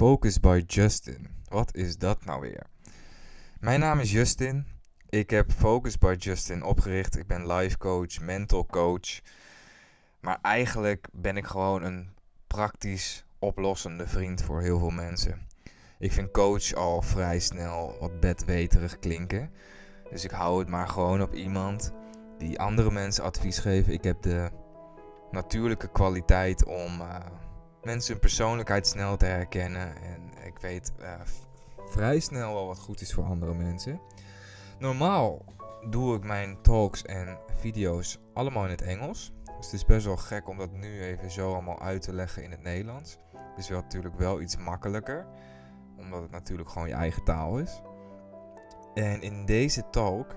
Focus by Justin. Wat is dat nou weer? Mijn naam is Justin. Ik heb Focus by Justin opgericht. Ik ben life coach, mental coach. Maar eigenlijk ben ik gewoon een praktisch oplossende vriend voor heel veel mensen. Ik vind coach al vrij snel wat bedweterig klinken. Dus ik hou het maar gewoon op iemand die andere mensen advies geven. Ik heb de natuurlijke kwaliteit om uh, mensen hun persoonlijkheid snel te herkennen. En ik weet uh, vrij snel wel wat goed is voor andere mensen. Normaal doe ik mijn talks en video's allemaal in het Engels. Dus het is best wel gek om dat nu even zo allemaal uit te leggen in het Nederlands. Het is wel natuurlijk wel iets makkelijker, omdat het natuurlijk gewoon je eigen taal is. En in deze talk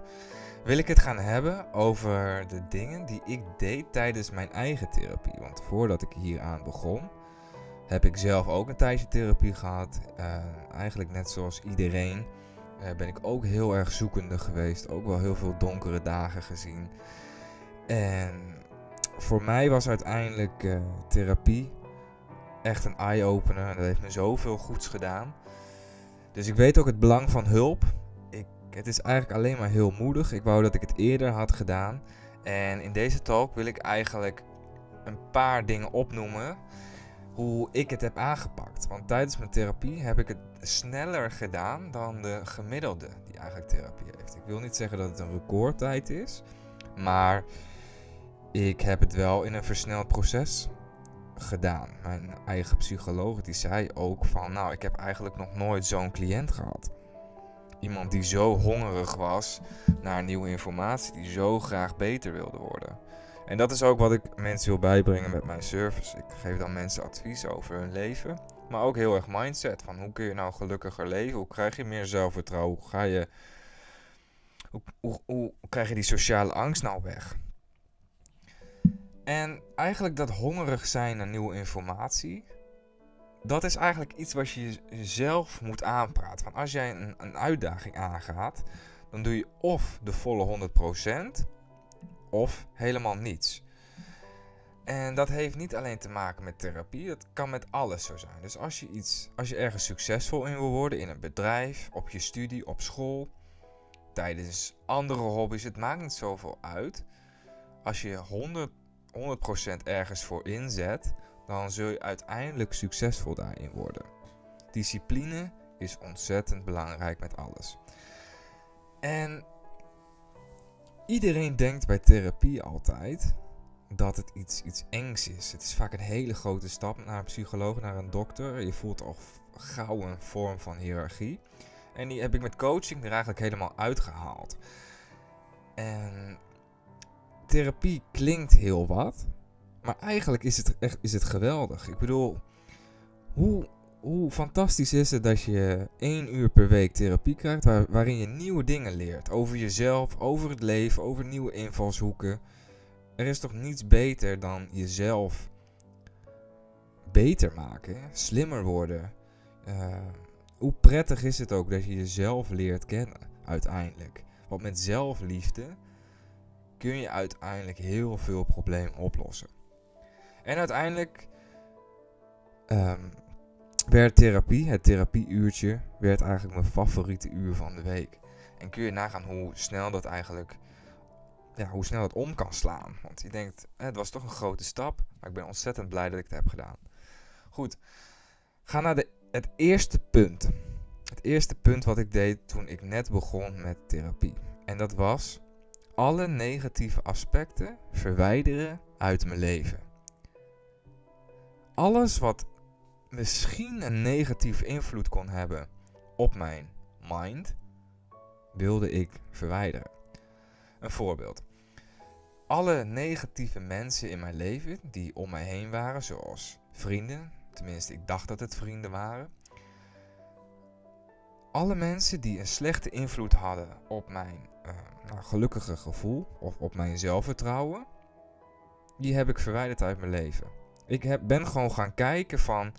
wil ik het gaan hebben over de dingen die ik deed tijdens mijn eigen therapie. Want voordat ik hier aan begon, heb ik zelf ook een tijdje therapie gehad. Uh, eigenlijk net zoals iedereen uh, ben ik ook heel erg zoekende geweest. Ook wel heel veel donkere dagen gezien. En voor mij was uiteindelijk uh, therapie echt een eye-opener. Dat heeft me zoveel goeds gedaan. Dus ik weet ook het belang van hulp. Ik, het is eigenlijk alleen maar heel moedig. Ik wou dat ik het eerder had gedaan. En in deze talk wil ik eigenlijk een paar dingen opnoemen hoe ik het heb aangepakt. Want tijdens mijn therapie heb ik het sneller gedaan dan de gemiddelde die eigenlijk therapie heeft. Ik wil niet zeggen dat het een recordtijd is, maar ik heb het wel in een versneld proces gedaan. Mijn eigen psycholoog die zei ook van, nou, ik heb eigenlijk nog nooit zo'n cliënt gehad. Iemand die zo hongerig was naar nieuwe informatie, die zo graag beter wilde worden. En dat is ook wat ik mensen wil bijbrengen met mijn service. Ik geef dan mensen advies over hun leven. Maar ook heel erg mindset. Van hoe kun je nou gelukkiger leven? Hoe krijg je meer zelfvertrouwen? Hoe ga je. Hoe, hoe, hoe krijg je die sociale angst nou weg? En eigenlijk dat hongerig zijn naar nieuwe informatie. Dat is eigenlijk iets wat je jezelf moet aanpraten. Want als jij een, een uitdaging aangaat, dan doe je of de volle 100% of helemaal niets. En dat heeft niet alleen te maken met therapie, dat kan met alles zo zijn. Dus als je, iets, als je ergens succesvol in wil worden, in een bedrijf, op je studie, op school, tijdens andere hobby's, het maakt niet zoveel uit. Als je 100, 100% ergens voor inzet, dan zul je uiteindelijk succesvol daarin worden. Discipline is ontzettend belangrijk met alles. En Iedereen denkt bij therapie altijd dat het iets, iets engs is. Het is vaak een hele grote stap naar een psycholoog, naar een dokter. Je voelt al gauw een vorm van hiërarchie. En die heb ik met coaching er eigenlijk helemaal uitgehaald. En therapie klinkt heel wat. Maar eigenlijk is het echt is het geweldig. Ik bedoel, hoe hoe fantastisch is het dat je één uur per week therapie krijgt waar, waarin je nieuwe dingen leert over jezelf, over het leven, over nieuwe invalshoeken. Er is toch niets beter dan jezelf beter maken, slimmer worden. Uh, hoe prettig is het ook dat je jezelf leert kennen uiteindelijk. Want met zelfliefde kun je uiteindelijk heel veel problemen oplossen. En uiteindelijk um, werd therapie, het therapieuurtje, werd eigenlijk mijn favoriete uur van de week. En kun je nagaan hoe snel dat eigenlijk, ja, hoe snel het om kan slaan. Want je denkt, het was toch een grote stap, maar ik ben ontzettend blij dat ik het heb gedaan. Goed, ga naar de, het eerste punt. Het eerste punt wat ik deed toen ik net begon met therapie. En dat was alle negatieve aspecten verwijderen uit mijn leven. Alles wat misschien een negatieve invloed kon hebben op mijn mind, wilde ik verwijderen. Een voorbeeld. Alle negatieve mensen in mijn leven die om mij heen waren, zoals vrienden, tenminste ik dacht dat het vrienden waren. Alle mensen die een slechte invloed hadden op mijn uh, nou, gelukkige gevoel of op mijn zelfvertrouwen, die heb ik verwijderd uit mijn leven. Ik heb, ben gewoon gaan kijken van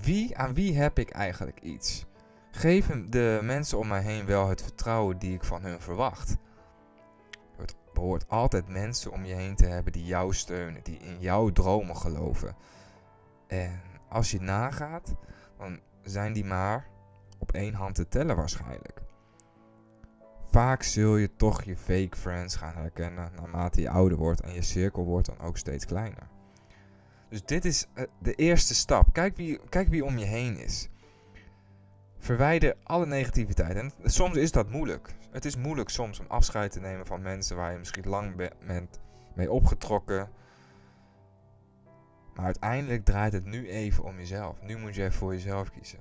wie, aan wie heb ik eigenlijk iets? Geven de mensen om mij heen wel het vertrouwen die ik van hun verwacht? Het behoort altijd mensen om je heen te hebben die jou steunen, die in jouw dromen geloven. En als je nagaat, dan zijn die maar op één hand te tellen waarschijnlijk. Vaak zul je toch je fake friends gaan herkennen naarmate je ouder wordt en je cirkel wordt dan ook steeds kleiner. Dus dit is eh, de eerste stap. Kijk wie, kijk wie om je heen is. Verwijder alle negativiteit. En soms is dat moeilijk. Het is moeilijk soms om afscheid te nemen van mensen waar je misschien lang bent mee opgetrokken. Maar uiteindelijk draait het nu even om jezelf. Nu moet je even voor jezelf kiezen.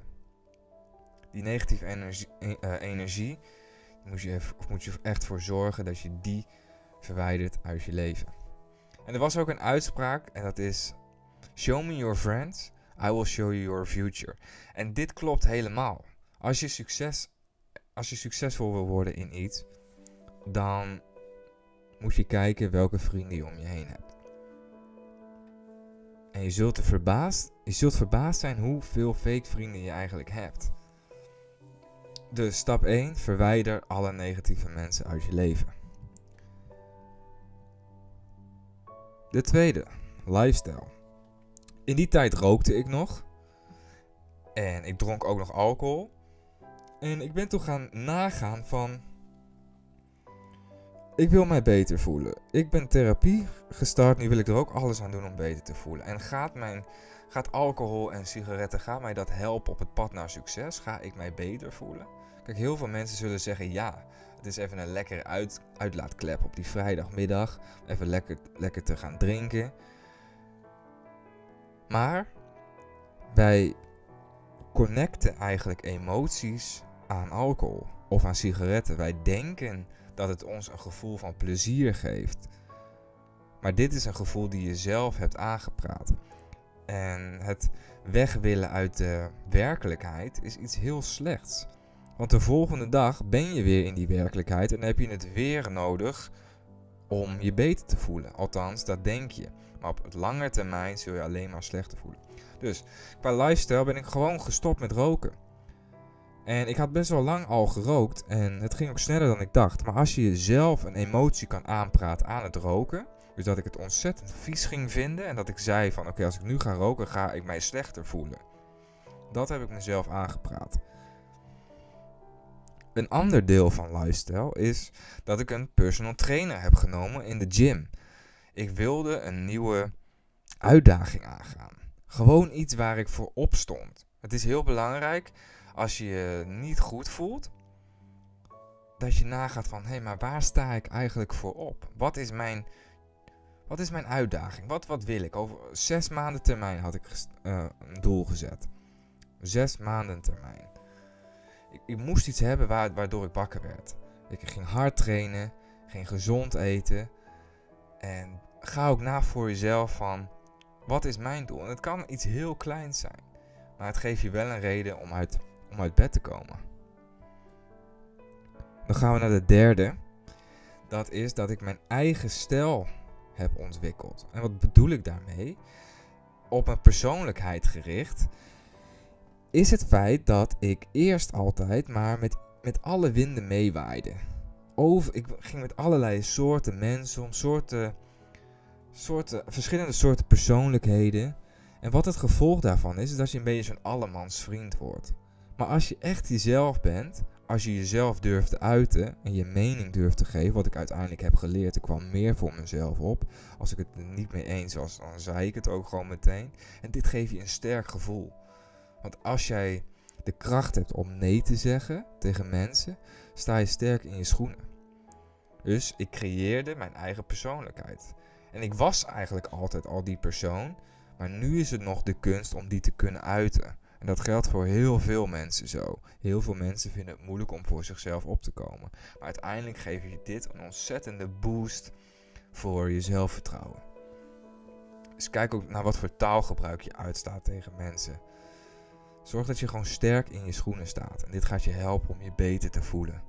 Die negatieve energie, uh, energie moet je, of moet je echt voor zorgen dat je die verwijdert uit je leven. En er was ook een uitspraak en dat is: Show me your friends, I will show you your future. En dit klopt helemaal. Als je, succes, als je succesvol wil worden in iets, dan moet je kijken welke vrienden je om je heen hebt. En je zult, er verbaasd, je zult verbaasd zijn hoeveel fake vrienden je eigenlijk hebt. Dus stap 1, verwijder alle negatieve mensen uit je leven. De tweede, lifestyle. In die tijd rookte ik nog. En ik dronk ook nog alcohol. En ik ben toen gaan nagaan van. Ik wil mij beter voelen. Ik ben therapie gestart. Nu wil ik er ook alles aan doen om beter te voelen. En gaat, mijn, gaat alcohol en sigaretten, gaat mij dat helpen op het pad naar succes? Ga ik mij beter voelen? Kijk, heel veel mensen zullen zeggen ja. Het is even een lekkere uit, uitlaatklep op die vrijdagmiddag. Even lekker, lekker te gaan drinken. Maar wij connecten eigenlijk emoties aan alcohol of aan sigaretten. Wij denken dat het ons een gevoel van plezier geeft. Maar dit is een gevoel die je zelf hebt aangepraat. En het weg willen uit de werkelijkheid is iets heel slechts. Want de volgende dag ben je weer in die werkelijkheid en heb je het weer nodig om je beter te voelen. Althans, dat denk je. Maar op het lange termijn zul je alleen maar slechter voelen. Dus qua lifestyle ben ik gewoon gestopt met roken. En ik had best wel lang al gerookt en het ging ook sneller dan ik dacht. Maar als je jezelf een emotie kan aanpraten aan het roken, dus dat ik het ontzettend vies ging vinden en dat ik zei van oké, als ik nu ga roken, ga ik mij slechter voelen. Dat heb ik mezelf aangepraat. Een ander deel van lifestyle is dat ik een personal trainer heb genomen in de gym. Ik wilde een nieuwe uitdaging aangaan. Gewoon iets waar ik voor opstond. Het is heel belangrijk als je je niet goed voelt, dat je nagaat van hé, hey, maar waar sta ik eigenlijk voor op? Wat is mijn, wat is mijn uitdaging? Wat, wat wil ik? Over zes maanden termijn had ik uh, een doel gezet. Zes maanden termijn. Ik, moest iets hebben waardoor ik wakker werd. Ik ging hard trainen, ging gezond eten. En ga ook na voor jezelf van wat is mijn doel? En het kan iets heel kleins zijn. Maar het geeft je wel een reden om uit, om uit bed te komen. Dan gaan we naar de derde. Dat is dat ik mijn eigen stijl heb ontwikkeld. En wat bedoel ik daarmee? Op mijn persoonlijkheid gericht is het feit dat ik eerst altijd maar met, met alle winden meewaaide. Over, ik ging met allerlei soorten mensen om, soorten, soorten, verschillende soorten persoonlijkheden. En wat het gevolg daarvan is, is dat je een beetje zo'n allemans vriend wordt. Maar als je echt jezelf bent, als je jezelf durft te uiten en je mening durft te geven, wat ik uiteindelijk heb geleerd, ik kwam meer voor mezelf op. Als ik het niet mee eens was, dan zei ik het ook gewoon meteen. En dit geeft je een sterk gevoel. Want als jij de kracht hebt om nee te zeggen tegen mensen, sta je sterk in je schoenen. Dus ik creëerde mijn eigen persoonlijkheid. En ik was eigenlijk altijd al die persoon, maar nu is het nog de kunst om die te kunnen uiten. En dat geldt voor heel veel mensen zo. Heel veel mensen vinden het moeilijk om voor zichzelf op te komen. Maar uiteindelijk geeft je dit een ontzettende boost voor je zelfvertrouwen. Dus kijk ook naar wat voor taalgebruik je uitstaat tegen mensen. Zorg dat je gewoon sterk in je schoenen staat. En dit gaat je helpen om je beter te voelen.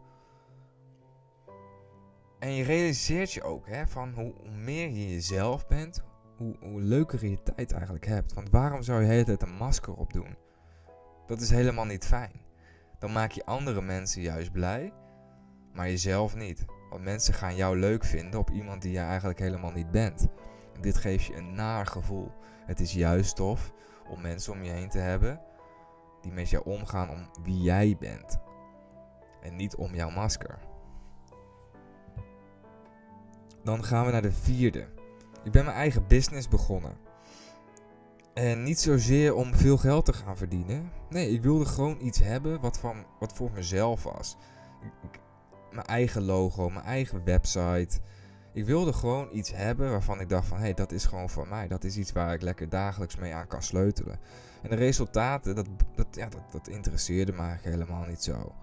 En je realiseert je ook hè, van hoe, meer je jezelf bent, hoe, hoe leuker je je tijd eigenlijk hebt. Want waarom zou je de hele tijd een masker op doen? Dat is helemaal niet fijn. Dan maak je andere mensen juist blij, maar jezelf niet. Want mensen gaan jou leuk vinden op iemand die je eigenlijk helemaal niet bent. En dit geeft je een naar gevoel. Het is juist tof om mensen om je heen te hebben die met jou omgaan om wie jij bent. En niet om jouw masker. Dan gaan we naar de vierde. Ik ben mijn eigen business begonnen. En niet zozeer om veel geld te gaan verdienen. Nee, ik wilde gewoon iets hebben wat, van, wat voor mezelf was. Mijn eigen logo, mijn eigen website. Ik wilde gewoon iets hebben waarvan ik dacht van... hé, hey, dat is gewoon van mij. Dat is iets waar ik lekker dagelijks mee aan kan sleutelen. En de resultaten, dat, dat, ja, dat, dat interesseerde me eigenlijk helemaal niet zo.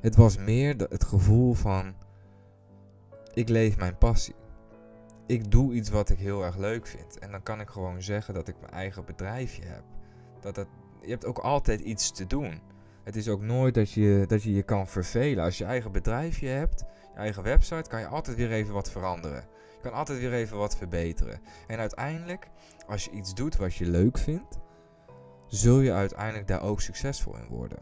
Het was meer het gevoel van... ik leef mijn passie ik doe iets wat ik heel erg leuk vind. En dan kan ik gewoon zeggen dat ik mijn eigen bedrijfje heb. Dat dat, je hebt ook altijd iets te doen. Het is ook nooit dat je, dat je je kan vervelen. Als je eigen bedrijfje hebt, je eigen website, kan je altijd weer even wat veranderen. Je kan altijd weer even wat verbeteren. En uiteindelijk, als je iets doet wat je leuk vindt, zul je uiteindelijk daar ook succesvol in worden.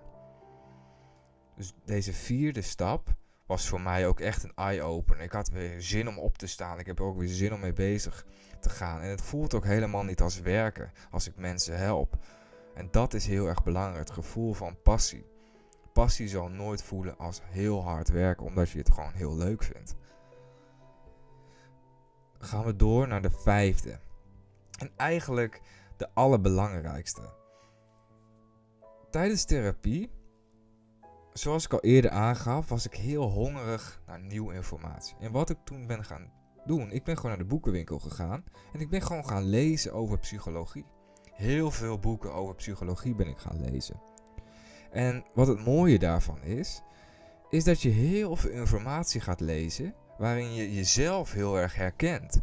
Dus deze vierde stap was voor mij ook echt een eye-opener. Ik had weer zin om op te staan. Ik heb er ook weer zin om mee bezig te gaan. En het voelt ook helemaal niet als werken als ik mensen help. En dat is heel erg belangrijk, het gevoel van passie. Passie zal nooit voelen als heel hard werken, omdat je het gewoon heel leuk vindt. Gaan we door naar de vijfde. En eigenlijk de allerbelangrijkste. Tijdens therapie zoals ik al eerder aangaf, was ik heel hongerig naar nieuwe informatie. En wat ik toen ben gaan doen, ik ben gewoon naar de boekenwinkel gegaan en ik ben gewoon gaan lezen over psychologie. Heel veel boeken over psychologie ben ik gaan lezen. En wat het mooie daarvan is, is dat je heel veel informatie gaat lezen waarin je jezelf heel erg herkent.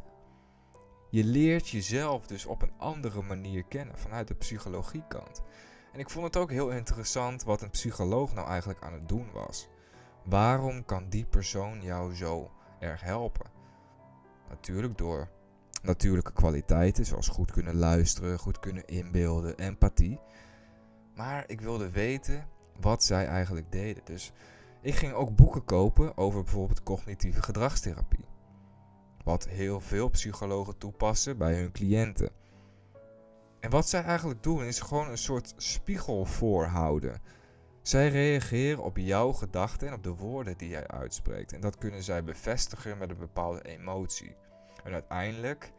Je leert jezelf dus op een andere manier kennen vanuit de psychologiekant. En ik vond het ook heel interessant wat een psycholoog nou eigenlijk aan het doen was. Waarom kan die persoon jou zo erg helpen? Natuurlijk door natuurlijke kwaliteiten, zoals goed kunnen luisteren, goed kunnen inbeelden, empathie. Maar ik wilde weten wat zij eigenlijk deden. Dus ik ging ook boeken kopen over bijvoorbeeld cognitieve gedragstherapie. Wat heel veel psychologen toepassen bij hun cliënten. En wat zij eigenlijk doen is gewoon een soort spiegel voorhouden. Zij reageren op jouw gedachten en op de woorden die jij uitspreekt. En dat kunnen zij bevestigen met een bepaalde emotie. En uiteindelijk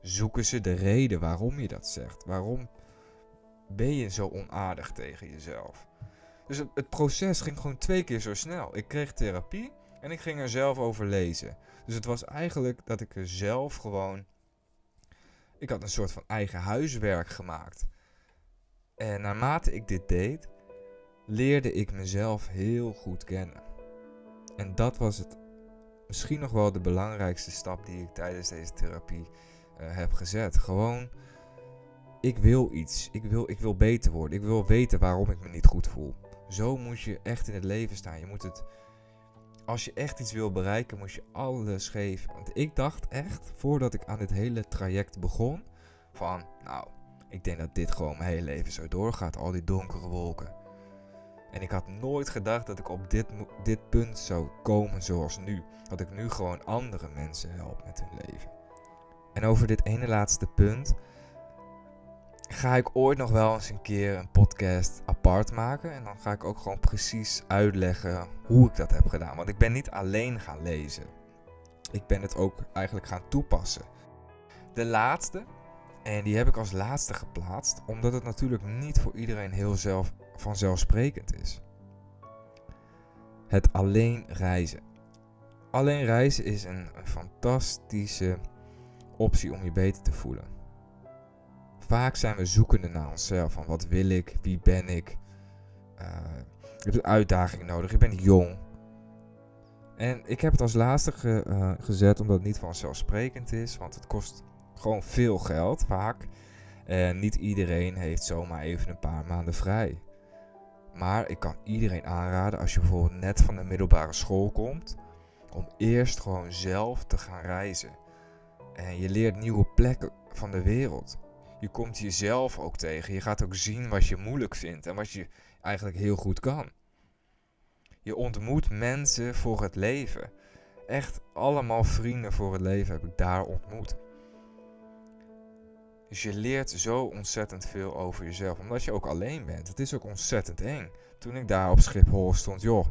zoeken ze de reden waarom je dat zegt. Waarom ben je zo onaardig tegen jezelf? Dus het, het, proces ging gewoon twee keer zo snel. Ik kreeg therapie en ik ging er zelf over lezen. Dus het was eigenlijk dat ik er zelf gewoon ik had een soort van eigen huiswerk gemaakt. En naarmate ik dit deed, leerde ik mezelf heel goed kennen. En dat was het misschien nog wel de belangrijkste stap die ik tijdens deze therapie uh, heb gezet. Gewoon, ik wil iets. Ik wil, ik wil beter worden. Ik wil weten waarom ik me niet goed voel. Zo moet je echt in het leven staan. Je moet het als je echt iets wil bereiken, moet je alles geven. Want ik dacht echt, voordat ik aan dit hele traject begon, van, nou, ik denk dat dit gewoon mijn hele leven zo doorgaat, al die donkere wolken. En ik had nooit gedacht dat ik op dit, dit punt zou komen zoals nu. Dat ik nu gewoon andere mensen help met hun leven. En over dit ene laatste punt ga ik ooit nog wel eens een keer een podcast apart maken. En dan ga ik ook gewoon precies uitleggen hoe ik dat heb gedaan. Want ik ben niet alleen gaan lezen. Ik ben het ook eigenlijk gaan toepassen. De laatste, en die heb ik als laatste geplaatst, omdat het natuurlijk niet voor iedereen heel zelf, vanzelfsprekend is. Het alleen reizen. Alleen reizen is een fantastische optie om je beter te voelen. Vaak zijn we zoekende naar onszelf. Van wat wil ik? Wie ben ik? Uh, ik heb een uitdaging nodig. Ik ben jong. En ik heb het als laatste eh, gezet omdat het niet vanzelfsprekend is. Want het kost gewoon veel geld vaak. En niet iedereen heeft zomaar even een paar maanden vrij. Maar ik kan iedereen aanraden als je bijvoorbeeld net van de middelbare school komt. Om eerst gewoon zelf te gaan reizen. En je leert nieuwe plekken van de wereld je komt jezelf ook tegen. Je gaat ook zien wat je moeilijk vindt en wat je eigenlijk heel goed kan. Je ontmoet mensen voor het leven. Echt allemaal vrienden voor het leven heb ik daar ontmoet. Dus je leert zo ontzettend veel over jezelf, omdat je ook alleen bent. Het is ook ontzettend eng. Toen ik daar op Schiphol stond, joh,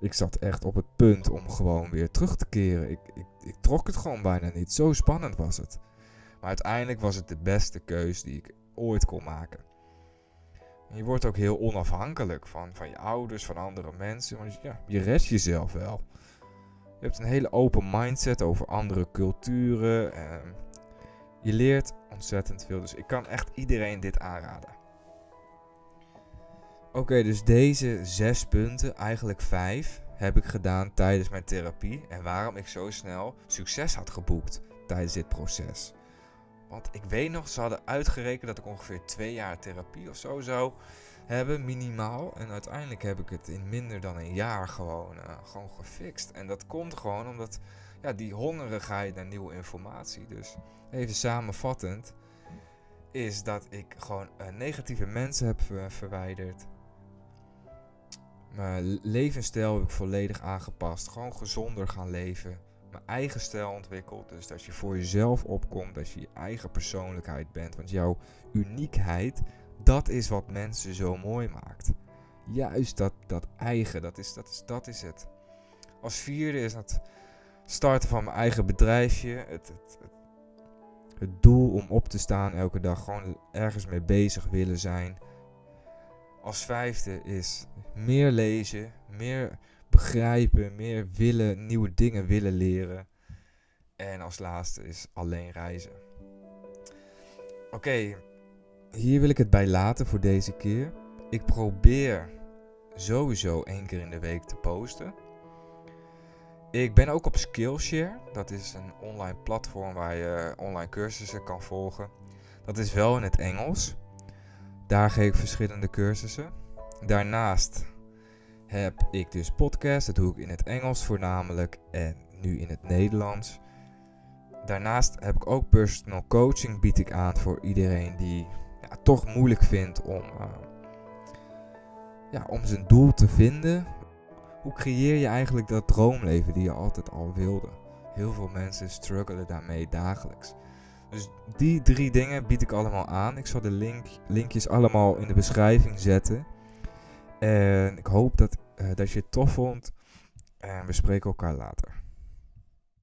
ik zat echt op het punt om gewoon weer terug te keren. Ik, ik, ik trok het gewoon bijna niet. Zo spannend was het. Maar uiteindelijk was het de beste keus die ik ooit kon maken. En je wordt ook heel onafhankelijk van, van je ouders, van andere mensen. Want ja, je redt jezelf wel. Je hebt een hele open mindset over andere culturen. En je leert ontzettend veel. Dus ik kan echt iedereen dit aanraden. Oké, dus deze zes punten, eigenlijk vijf, heb ik gedaan tijdens mijn therapie. En waarom ik zo snel succes had geboekt tijdens dit proces. Want ik weet nog, ze hadden uitgerekend dat ik ongeveer twee jaar therapie of zo zou hebben, minimaal. En uiteindelijk heb ik het in minder dan een jaar gewoon, uh, gewoon gefixt. En dat komt gewoon omdat ja, die hongerigheid naar nieuwe informatie. Dus even samenvattend, is dat ik gewoon uh, negatieve mensen heb verwijderd. Mijn levensstijl heb ik volledig aangepast. Gewoon gezonder gaan leven. Mijn eigen stijl ontwikkeld. Dus dat je voor jezelf opkomt. Dat je je eigen persoonlijkheid bent. Want jouw uniekheid, dat is wat mensen zo mooi maakt. Juist dat, dat eigen, dat is, dat, is, dat is het. Als vierde is het starten van mijn eigen bedrijfje. Het, het, het, doel om op te staan elke dag. Gewoon ergens mee bezig willen zijn. Als vijfde is meer lezen, meer begrijpen, meer willen, nieuwe dingen willen leren. En als laatste is alleen reizen. Oké, hier wil ik het bij laten voor deze keer. Ik probeer sowieso één keer in de week te posten. Ik ben ook op Skillshare. Dat is een online platform waar je online cursussen kan volgen. Dat is wel in het Engels. Daar geef ik verschillende cursussen. Daarnaast heb ik dus podcast. Dat doe ik in het Engels voornamelijk en nu in het Nederlands. Daarnaast heb ik ook personal coaching bied ik aan voor iedereen die ja, toch moeilijk vindt om, uh, ja, om zijn doel te vinden. Hoe creëer je eigenlijk dat droomleven die je altijd al wilde? Heel veel mensen struggelen daarmee dagelijks. Dus die drie dingen bied ik allemaal aan. Ik zal de link, linkjes allemaal in de beschrijving zetten. En ik hoop dat, uh, dat je het tof vond. En we spreken elkaar later.